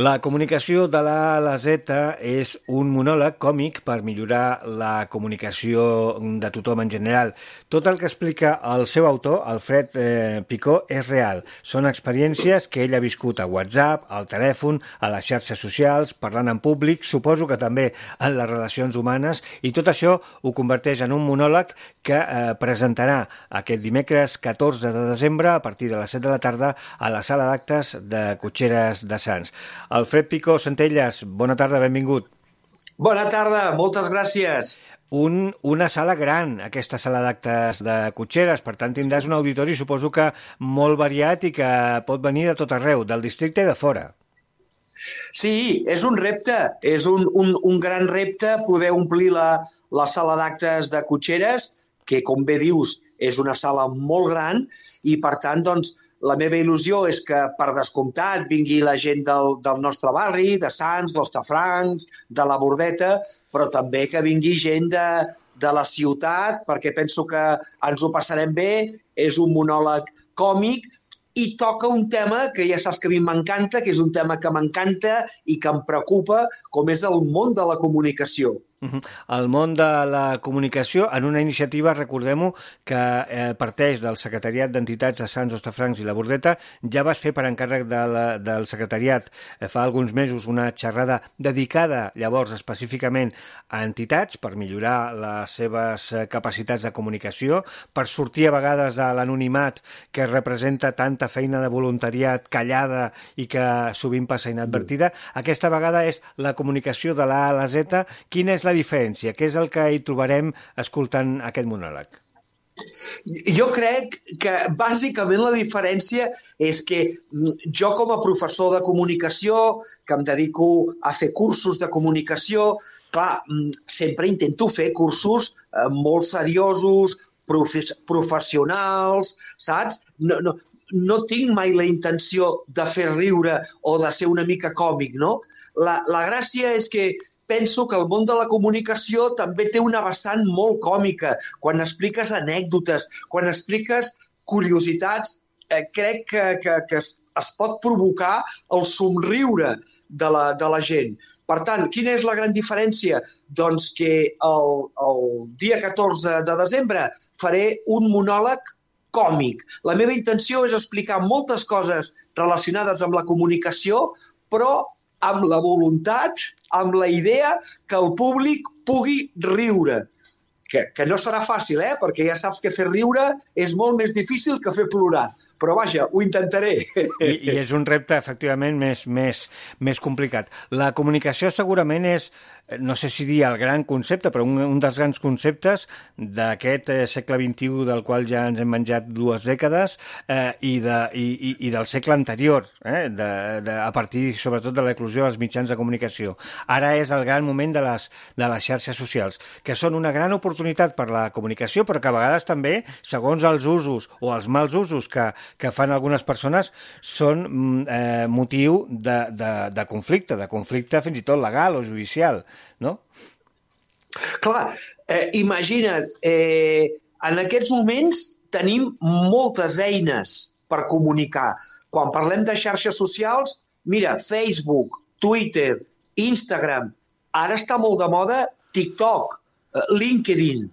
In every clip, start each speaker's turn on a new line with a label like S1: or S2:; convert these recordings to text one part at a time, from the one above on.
S1: La comunicació de la A la Z és un monòleg còmic per millorar la comunicació de tothom en general. Tot el que explica el seu autor, Alfred eh, Picó, és real. Són experiències que ell ha viscut a WhatsApp, al telèfon, a les xarxes socials, parlant en públic, suposo que també en les relacions humanes, i tot això ho converteix en un monòleg que eh, presentarà aquest dimecres 14 de desembre a partir de les 7 de la tarda a la sala d'actes de Cotxeres de Sants. Alfred Picó Centelles, bona tarda, benvingut.
S2: Bona tarda, moltes gràcies.
S1: Un, una sala gran, aquesta sala d'actes de Cotxeres, per tant tindràs un auditori suposo que molt variat i que pot venir de tot arreu, del districte i de fora.
S2: Sí, és un repte, és un, un, un gran repte poder omplir la, la sala d'actes de Cotxeres, que com bé dius és una sala molt gran i per tant doncs, la meva il·lusió és que, per descomptat, vingui la gent del, del nostre barri, de Sants, d'Ostafrancs, de la Bordeta, però també que vingui gent de, de la ciutat, perquè penso que ens ho passarem bé, és un monòleg còmic, i toca un tema que ja saps que a mi m'encanta, que és un tema que m'encanta i que em preocupa, com és el món de la comunicació.
S1: El món de la comunicació, en una iniciativa, recordem-ho, que eh, parteix del Secretariat d'Entitats de Sants, Ostafrancs i la Bordeta. Ja vas fer per encàrrec de la, del Secretariat eh, fa alguns mesos una xerrada dedicada llavors específicament a entitats per millorar les seves eh, capacitats de comunicació, per sortir a vegades de l'anonimat que representa tanta feina de voluntariat callada i que sovint passa inadvertida. Aquesta vegada és la comunicació de la A a la Z. Quina és la la diferència? Què és el que hi trobarem escoltant aquest monòleg?
S2: Jo crec que bàsicament la diferència és que mm, jo com a professor de comunicació, que em dedico a fer cursos de comunicació, clar, mm, sempre intento fer cursos eh, molt seriosos, professionals, saps? No, no, no tinc mai la intenció de fer riure o de ser una mica còmic, no? La, la gràcia és que penso que el món de la comunicació també té una vessant molt còmica. Quan expliques anècdotes, quan expliques curiositats, eh, crec que, que, que es, es pot provocar el somriure de la, de la gent. Per tant, quina és la gran diferència? Doncs que el, el dia 14 de desembre faré un monòleg còmic. La meva intenció és explicar moltes coses relacionades amb la comunicació, però amb la voluntat, amb la idea que el públic pugui riure. Que, que no serà fàcil, eh? perquè ja saps que fer riure és molt més difícil que fer plorar. Però vaja, ho intentaré.
S1: I, i és un repte, efectivament, més, més, més complicat. La comunicació segurament és no sé si dir el gran concepte, però un, un dels grans conceptes d'aquest eh, segle XXI del qual ja ens hem menjat dues dècades eh, i, de, i, i del segle anterior, eh, de, de, a partir sobretot de l'eclusió dels mitjans de comunicació. Ara és el gran moment de les, de les xarxes socials, que són una gran oportunitat per la comunicació, però que a vegades també, segons els usos o els mals usos que, que fan algunes persones, són mm, eh, motiu de, de, de conflicte, de conflicte fins i tot legal o judicial no?
S2: Clar, eh, imagina't, eh, en aquests moments tenim moltes eines per comunicar. Quan parlem de xarxes socials, mira, Facebook, Twitter, Instagram, ara està molt de moda TikTok, LinkedIn,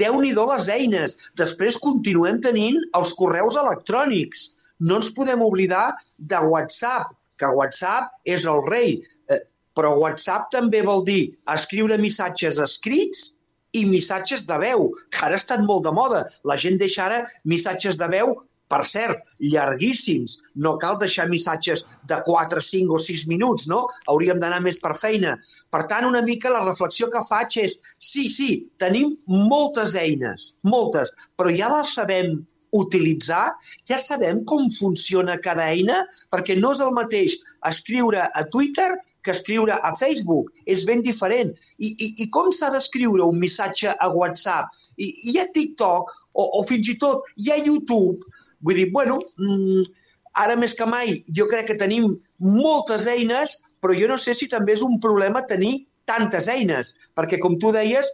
S2: déu nhi les eines. Després continuem tenint els correus electrònics. No ens podem oblidar de WhatsApp, que WhatsApp és el rei. Eh, però WhatsApp també vol dir escriure missatges escrits i missatges de veu, que ara estan molt de moda. La gent deixa ara missatges de veu, per cert, llarguíssims. No cal deixar missatges de 4, 5 o 6 minuts, no? Hauríem d'anar més per feina. Per tant, una mica la reflexió que faig és, sí, sí, tenim moltes eines, moltes, però ja les sabem utilitzar, ja sabem com funciona cada eina, perquè no és el mateix escriure a Twitter que escriure a Facebook. És ben diferent. I, i, i com s'ha d'escriure un missatge a WhatsApp? I, i a TikTok, o, o fins i tot hi ha YouTube. Vull dir, bueno, mm, ara més que mai jo crec que tenim moltes eines, però jo no sé si també és un problema tenir tantes eines, perquè com tu deies,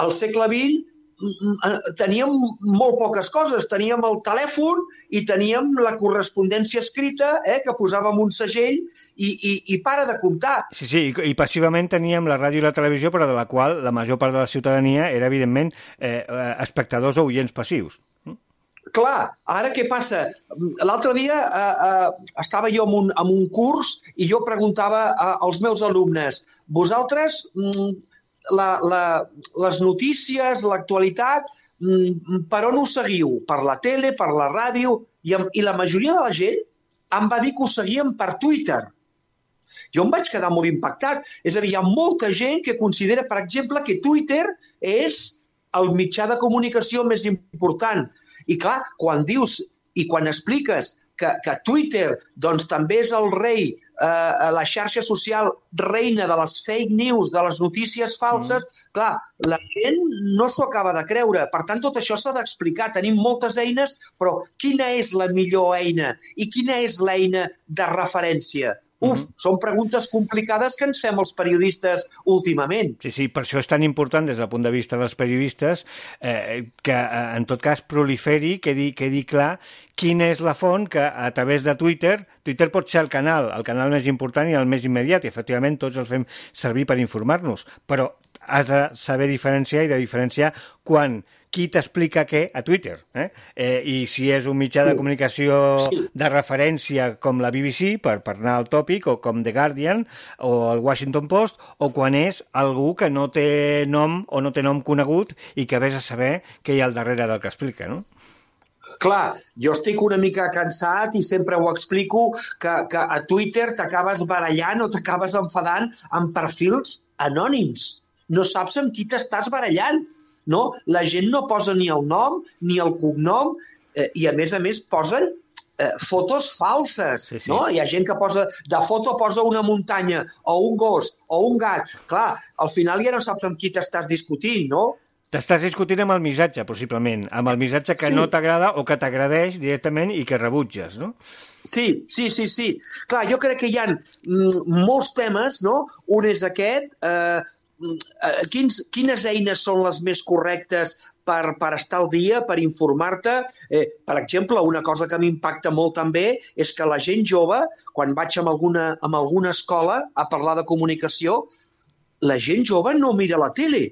S2: al segle XX mm, mm, teníem molt poques coses. Teníem el telèfon i teníem la correspondència escrita, eh, que posàvem un segell i, i, i para de comptar.
S1: Sí, sí, i, i passivament teníem la ràdio i la televisió, però de la qual la major part de la ciutadania era, evidentment, eh, eh espectadors o oients passius.
S2: Clar, ara què passa? L'altre dia eh, eh, estava jo en un, en un curs i jo preguntava a, als meus alumnes vosaltres mm, la, la, les notícies, l'actualitat, mm, per on ho seguiu? Per la tele, per la ràdio? I, I la majoria de la gent em va dir que ho seguien per Twitter. Jo em vaig quedar molt impactat. És a dir, hi ha molta gent que considera, per exemple, que Twitter és el mitjà de comunicació més important. I clar, quan dius i quan expliques que, que Twitter doncs, també és el rei eh, la xarxa social reina de les fake news, de les notícies falses, mm. clar, la gent no s'ho acaba de creure. Per tant, tot això s'ha d'explicar. Tenim moltes eines, però quina és la millor eina i quina és l'eina de referència? Uf, mm -hmm. són preguntes complicades que ens fem els periodistes últimament.
S1: Sí, sí, per això és tan important des del punt de vista dels periodistes eh, que eh, en tot cas proliferi, quedi, quedi clar quina és la font que a través de Twitter, Twitter pot ser el canal, el canal més important i el més immediat, i efectivament tots els fem servir per informar-nos, però has de saber diferenciar i de diferenciar quan qui t'explica què a Twitter. Eh? Eh, I si és un mitjà sí. de comunicació sí. de referència com la BBC, per, per anar al tòpic, o com The Guardian, o el Washington Post, o quan és algú que no té nom o no té nom conegut i que vés a saber què hi ha al darrere del que explica, no?
S2: Clar, jo estic una mica cansat i sempre ho explico que, que a Twitter t'acabes barallant o t'acabes enfadant amb perfils anònims. No saps amb qui t'estàs barallant no? La gent no posa ni el nom ni el cognom eh, i, a més a més, posen eh, fotos falses, sí, sí. no? Hi ha gent que posa, de foto posa una muntanya o un gos o un gat. Clar, al final ja no saps amb qui t'estàs discutint, no?
S1: T'estàs discutint amb el missatge, possiblement, amb el missatge que sí. no t'agrada o que t'agradeix directament i que rebutges, no?
S2: Sí, sí, sí, sí. Clar, jo crec que hi ha mm, molts temes, no? Un és aquest, eh, Eh, quins, quines eines són les més correctes per, per estar al dia, per informar-te. Eh, per exemple, una cosa que m'impacta molt també és que la gent jove, quan vaig amb alguna, amb alguna escola a parlar de comunicació, la gent jove no mira la tele.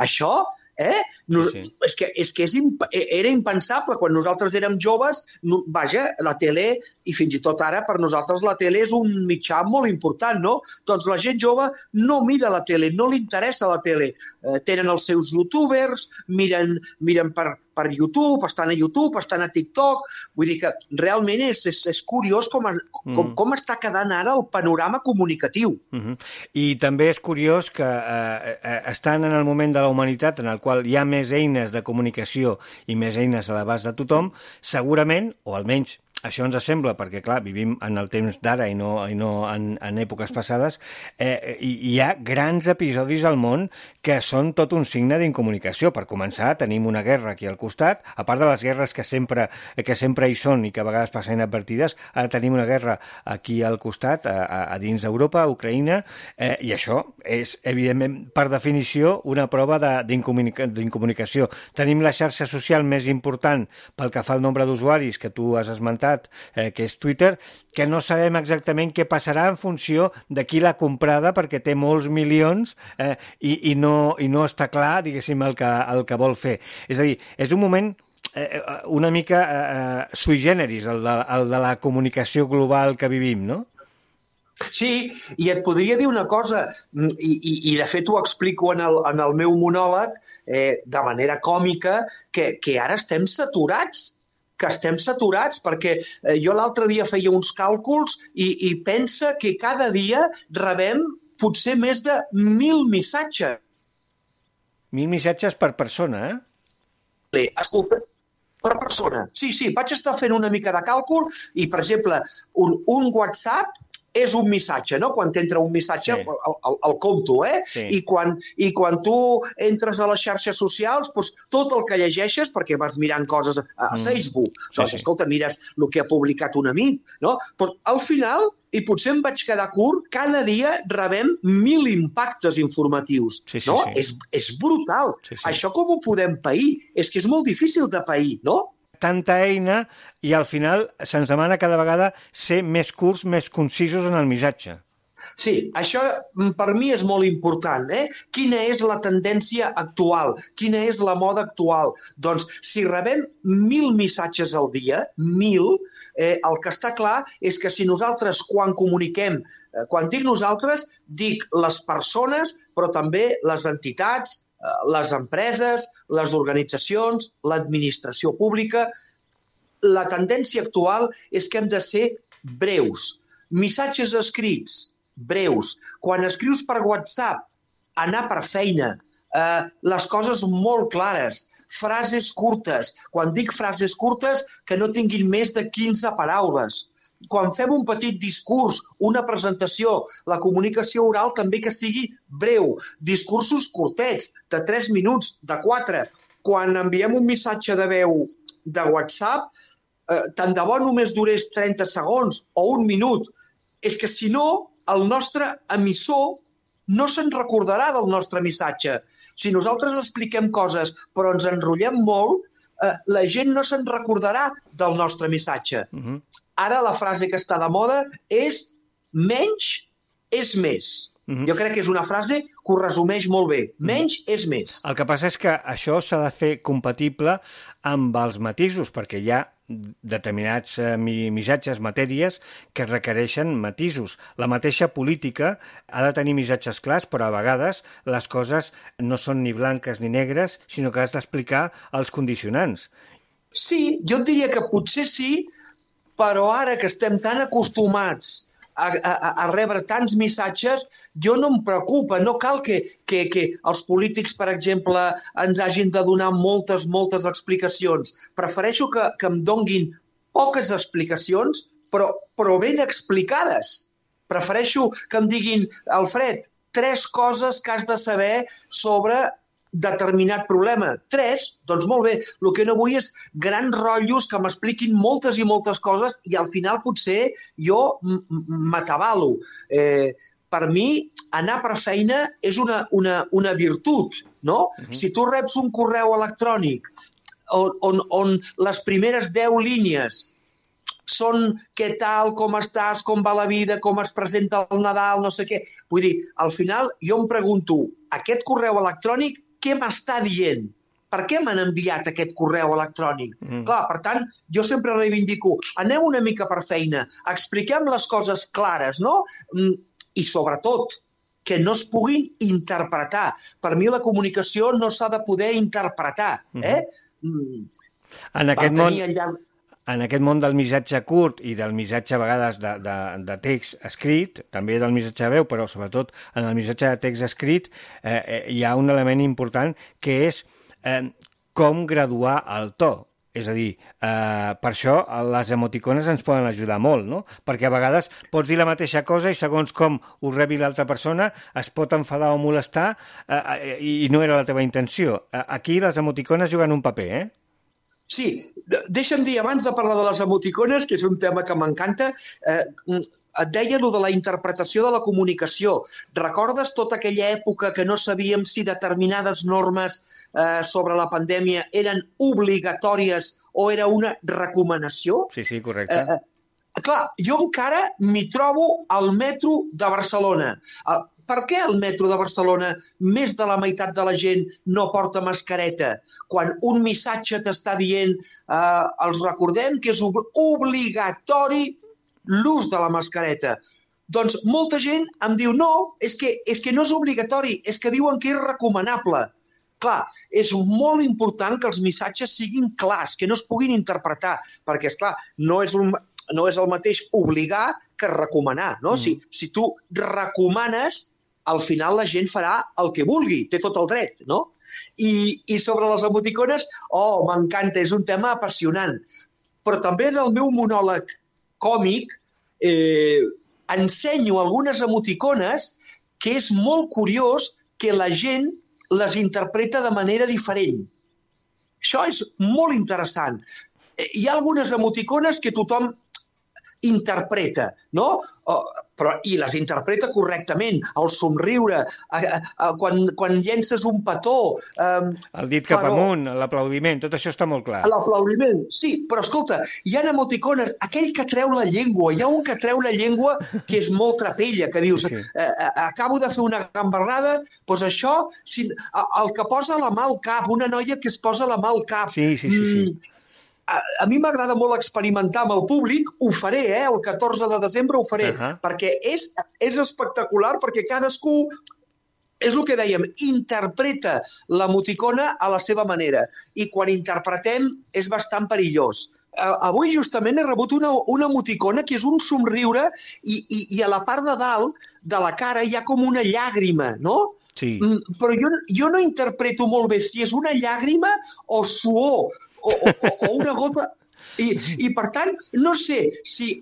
S2: Això Eh? No, sí, sí. És que, és que és imp e, era impensable. Quan nosaltres érem joves, no, vaja, la tele, i fins i tot ara, per nosaltres la tele és un mitjà molt important, no? Doncs la gent jove no mira la tele, no li interessa la tele. Eh, tenen els seus youtubers, miren, miren per, per YouTube, estan a YouTube, estan a TikTok... Vull dir que realment és, és, és curiós com, com, mm. com està quedant ara el panorama comunicatiu.
S1: Mm -hmm. I també és curiós que eh, eh, estan en el moment de la humanitat en el qual hi ha més eines de comunicació i més eines a l'abast de tothom, segurament, o almenys això ens sembla, perquè, clar, vivim en el temps d'ara i no, i no en, en èpoques passades, eh, hi, ha grans episodis al món que són tot un signe d'incomunicació. Per començar, tenim una guerra aquí al costat, a part de les guerres que sempre, que sempre hi són i que a vegades passen inadvertides, ara tenim una guerra aquí al costat, a, a, a dins d'Europa, a Ucraïna, eh, i això és, evidentment, per definició, una prova d'incomunicació. Tenim la xarxa social més important pel que fa al nombre d'usuaris que tu has esmentat, privat, eh, que és Twitter, que no sabem exactament què passarà en funció de qui l'ha comprada perquè té molts milions eh, i, i, no, i no està clar, diguéssim, el que, el que vol fer. És a dir, és un moment eh, eh una mica eh, eh, sui generis, el de, el de la comunicació global que vivim, no?
S2: Sí, i et podria dir una cosa, mm, i, i, i de fet ho explico en el, en el meu monòleg eh, de manera còmica, que, que ara estem saturats que estem saturats, perquè eh, jo l'altre dia feia uns càlculs i, i pensa que cada dia rebem potser més de mil missatges.
S1: Mil missatges per persona, eh?
S2: Bé, escolta, per persona. Sí, sí, vaig estar fent una mica de càlcul i, per exemple, un, un WhatsApp és un missatge, no? Quan t'entra un missatge, sí. el, el, el compto, eh? Sí. I, quan, I quan tu entres a les xarxes socials, doncs, tot el que llegeixes, perquè vas mirant coses a, a mm. Facebook, sí, doncs, sí. escolta, mires el que ha publicat un amic, no? Però al final, i potser em vaig quedar curt, cada dia rebem mil impactes informatius, sí, sí, no? Sí. És, és brutal. Sí, sí. Això com ho podem pair? És que és molt difícil de pair, no?
S1: tanta eina i al final se'ns demana cada vegada ser més curts, més concisos en el missatge.
S2: Sí, això mm, per mi és molt important. Eh? Quina és la tendència actual? Quina és la moda actual? Doncs si rebem mil missatges al dia, mil, eh, el que està clar és que si nosaltres quan comuniquem, eh, quan dic nosaltres, dic les persones, però també les entitats, eh, les empreses, les organitzacions, l'administració pública, la tendència actual és que hem de ser breus. Missatges escrits, breus. Quan escrius per WhatsApp, anar per feina, eh, les coses molt clares, frases curtes. Quan dic frases curtes, que no tinguin més de 15 paraules. Quan fem un petit discurs, una presentació, la comunicació oral també que sigui breu. Discursos curtets, de 3 minuts, de 4. Quan enviem un missatge de veu de WhatsApp, eh, tant de bo només durés 30 segons o un minut. És que si no, el nostre emissor no se'n recordarà del nostre missatge. Si nosaltres expliquem coses però ens enrotllem molt, eh, la gent no se'n recordarà del nostre missatge. Uh -huh. Ara la frase que està de moda és menys és més. Uh -huh. Jo crec que és una frase que ho resumeix molt bé. Menys uh -huh. és més.
S1: El que passa és que això s'ha de fer compatible amb els matisos, perquè hi ha determinats eh, missatges, matèries, que requereixen matisos. La mateixa política ha de tenir missatges clars, però a vegades les coses no són ni blanques ni negres, sinó que has d'explicar els condicionants.
S2: Sí, jo diria que potser sí, però ara que estem tan acostumats a, a, a rebre tants missatges, jo no em preocupa, no cal que, que, que els polítics, per exemple, ens hagin de donar moltes, moltes explicacions. Prefereixo que, que em donguin poques explicacions, però, però ben explicades. Prefereixo que em diguin, Alfred, tres coses que has de saber sobre determinat problema. Tres, doncs molt bé, el que no vull és grans rotllos que m'expliquin moltes i moltes coses i al final potser jo m'atabalo. Eh, per mi, anar per feina és una, una, una virtut, no? Uh -huh. Si tu reps un correu electrònic on, on, on les primeres 10 línies són què tal, com estàs, com va la vida, com es presenta el Nadal, no sé què. Vull dir, al final jo em pregunto, aquest correu electrònic què m'està dient? Per què m'han enviat aquest correu electrònic? Mm. Clar, per tant, jo sempre reivindico, aneu una mica per feina, expliquem les coses clares, no? Mm, I sobretot, que no es puguin interpretar. Per mi la comunicació no s'ha de poder interpretar. Mm-hmm. Eh? Mm.
S1: En aquest món... en aquest món del missatge curt i del missatge a vegades de, de, de text escrit, també del missatge de veu, però sobretot en el missatge de text escrit eh, eh, hi ha un element important que és eh, com graduar el to. És a dir, eh, per això les emoticones ens poden ajudar molt, no? Perquè a vegades pots dir la mateixa cosa i segons com ho rebi l'altra persona es pot enfadar o molestar eh, eh, i no era la teva intenció. Eh, aquí les emoticones juguen un paper, eh?
S2: Sí, deixa'm dir, abans de parlar de les emoticones, que és un tema que m'encanta, eh, et deia lo de la interpretació de la comunicació. Recordes tota aquella època que no sabíem si determinades normes eh, sobre la pandèmia eren obligatòries o era una recomanació?
S1: Sí, sí, correcte. Eh,
S2: eh, clar, jo encara m'hi trobo al metro de Barcelona. Per què el metro de Barcelona més de la meitat de la gent no porta mascareta? Quan un missatge t'està dient, eh, els recordem que és obligatori l'ús de la mascareta. Doncs molta gent em diu, no, és que, és que no és obligatori, és que diuen que és recomanable. Clar, és molt important que els missatges siguin clars, que no es puguin interpretar, perquè, és clar, no és, un, no és el mateix obligar que recomanar, no? Mm. Si, si tu recomanes, al final la gent farà el que vulgui, té tot el dret, no? I, i sobre les emoticones, oh, m'encanta, és un tema apassionant. Però també en el meu monòleg còmic eh, ensenyo algunes emoticones que és molt curiós que la gent les interpreta de manera diferent. Això és molt interessant. Eh, hi ha algunes emoticones que tothom interpreta, no? O, però, I les interpreta correctament. El somriure, a, a, a, quan, quan llences un petó...
S1: Um, el dit cap però, amunt, l'aplaudiment, tot això està molt clar.
S2: L'aplaudiment, sí, però escolta, hi ha emoticones, aquell que treu la llengua, hi ha un que treu la llengua que és molt trapella, que dius, sí, sí. Eh, eh, acabo de fer una gambarrada, doncs això, si, el que posa la mà al cap, una noia que es posa la mà al cap.
S1: Sí, sí, sí. sí. Mm,
S2: a, a mi m'agrada molt experimentar amb el públic, ho faré, eh? el 14 de desembre ho faré, uh -huh. perquè és, és espectacular, perquè cadascú és el que dèiem, interpreta l'emoticona a la seva manera. I quan interpretem és bastant perillós. Avui justament he rebut una, una emoticona que és un somriure i, i, i a la part de dalt de la cara hi ha com una llàgrima, no?
S1: Sí.
S2: Mm, però jo, jo no interpreto molt bé si és una llàgrima o suor o, o, o una gota... I, I, per tant, no sé si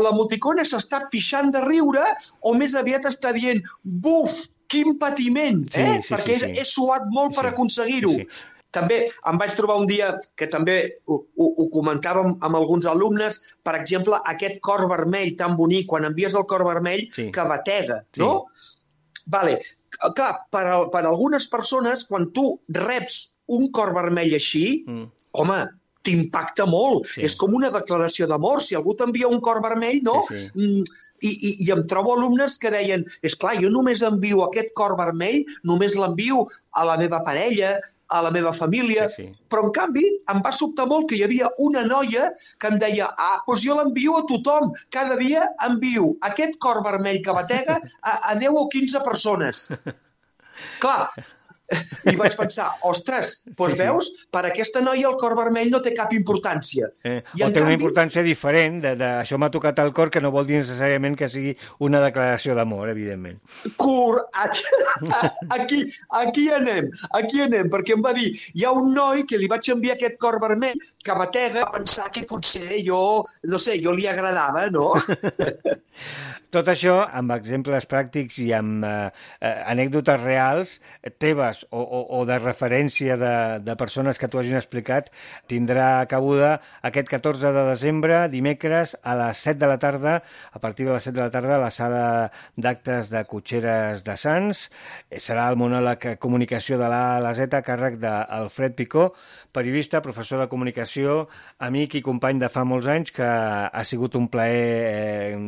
S2: l'emoticona s'està pixant de riure o més aviat està dient buf, quin patiment, sí, eh? Sí, perquè sí, sí. he suat molt sí, per aconseguir-ho. Sí, sí. També em vaig trobar un dia que també ho, ho, ho comentàvem amb alguns alumnes, per exemple, aquest cor vermell tan bonic, quan envies el cor vermell, sí. que batega, sí. no? Vale. Clar, per, per algunes persones, quan tu reps un cor vermell així, mm home, t'impacta molt. Sí. És com una declaració d'amor. Si algú t'envia un cor vermell, no? Sí, sí. Mm, i, i, I em trobo alumnes que deien, és clar, jo només envio aquest cor vermell, només l'envio a la meva parella, a la meva família, sí, sí. però en canvi em va sobtar molt que hi havia una noia que em deia, ah, doncs jo l'envio a tothom, cada dia envio aquest cor vermell que batega a, a 10 o 15 persones. Clar, i vaig pensar, ostres, doncs sí, veus, sí. per aquesta noia el cor vermell no té cap importància.
S1: Eh, I o té canvi... una importància diferent, de, de això m'ha tocat el cor, que no vol dir necessàriament que sigui una declaració d'amor, evidentment.
S2: Cur, aquí, aquí, aquí anem, aquí anem, perquè em va dir, hi ha un noi que li vaig enviar aquest cor vermell que batega a pensar que potser jo, no sé, jo li agradava, no?
S1: Tot això amb exemples pràctics i amb eh, eh, anècdotes reals teves o, o, o de referència de, de persones que t'ho hagin explicat tindrà cabuda aquest 14 de desembre, dimecres, a les 7 de la tarda, a partir de les 7 de la tarda, a la sala d'actes de Cotxeres de Sants. Eh, serà el monòleg Comunicació de la a la Z a càrrec d'Alfred Picó, periodista, professor de comunicació, amic i company de fa molts anys, que ha sigut un plaer eh,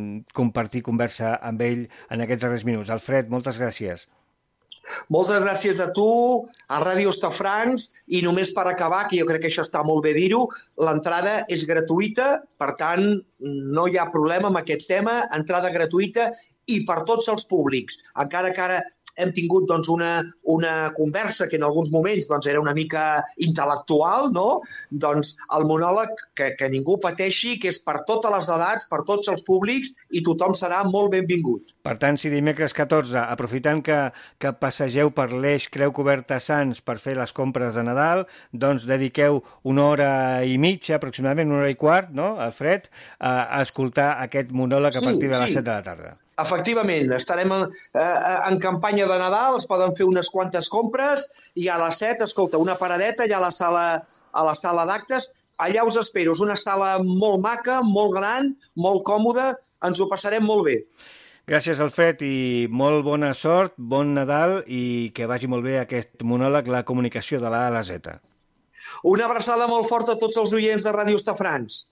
S1: compartir conversa amb ell en aquests darrers minuts. Alfred, moltes gràcies.
S2: Moltes gràcies a tu, a Ràdio Estafrancs, i només per acabar, que jo crec que això està molt bé dir-ho, l'entrada és gratuïta, per tant, no hi ha problema amb aquest tema, entrada gratuïta i per tots els públics. Encara que ara hem tingut doncs, una, una conversa que en alguns moments doncs, era una mica intel·lectual, no? doncs el monòleg que, que ningú pateixi, que és per totes les edats, per tots els públics i tothom serà molt benvingut.
S1: Per tant, si dimecres 14, aprofitant que, que passegeu per l'eix Creu Coberta Sants per fer les compres de Nadal, doncs dediqueu una hora i mitja, aproximadament una hora i quart, no?, Alfred, a, a escoltar aquest monòleg a partir de les sí. 7 de la tarda.
S2: Efectivament, estarem en, eh, en campanya de Nadal, es poden fer unes quantes compres i a les 7, escolta, una paradeta ja a la sala, a la sala d'actes. Allà us espero, és una sala molt maca, molt gran, molt còmoda, ens ho passarem molt bé.
S1: Gràcies, Alfred, i molt bona sort, bon Nadal i que vagi molt bé aquest monòleg, la comunicació de la A a la Z.
S2: Una abraçada molt forta a tots els oients de Ràdio Estafrans.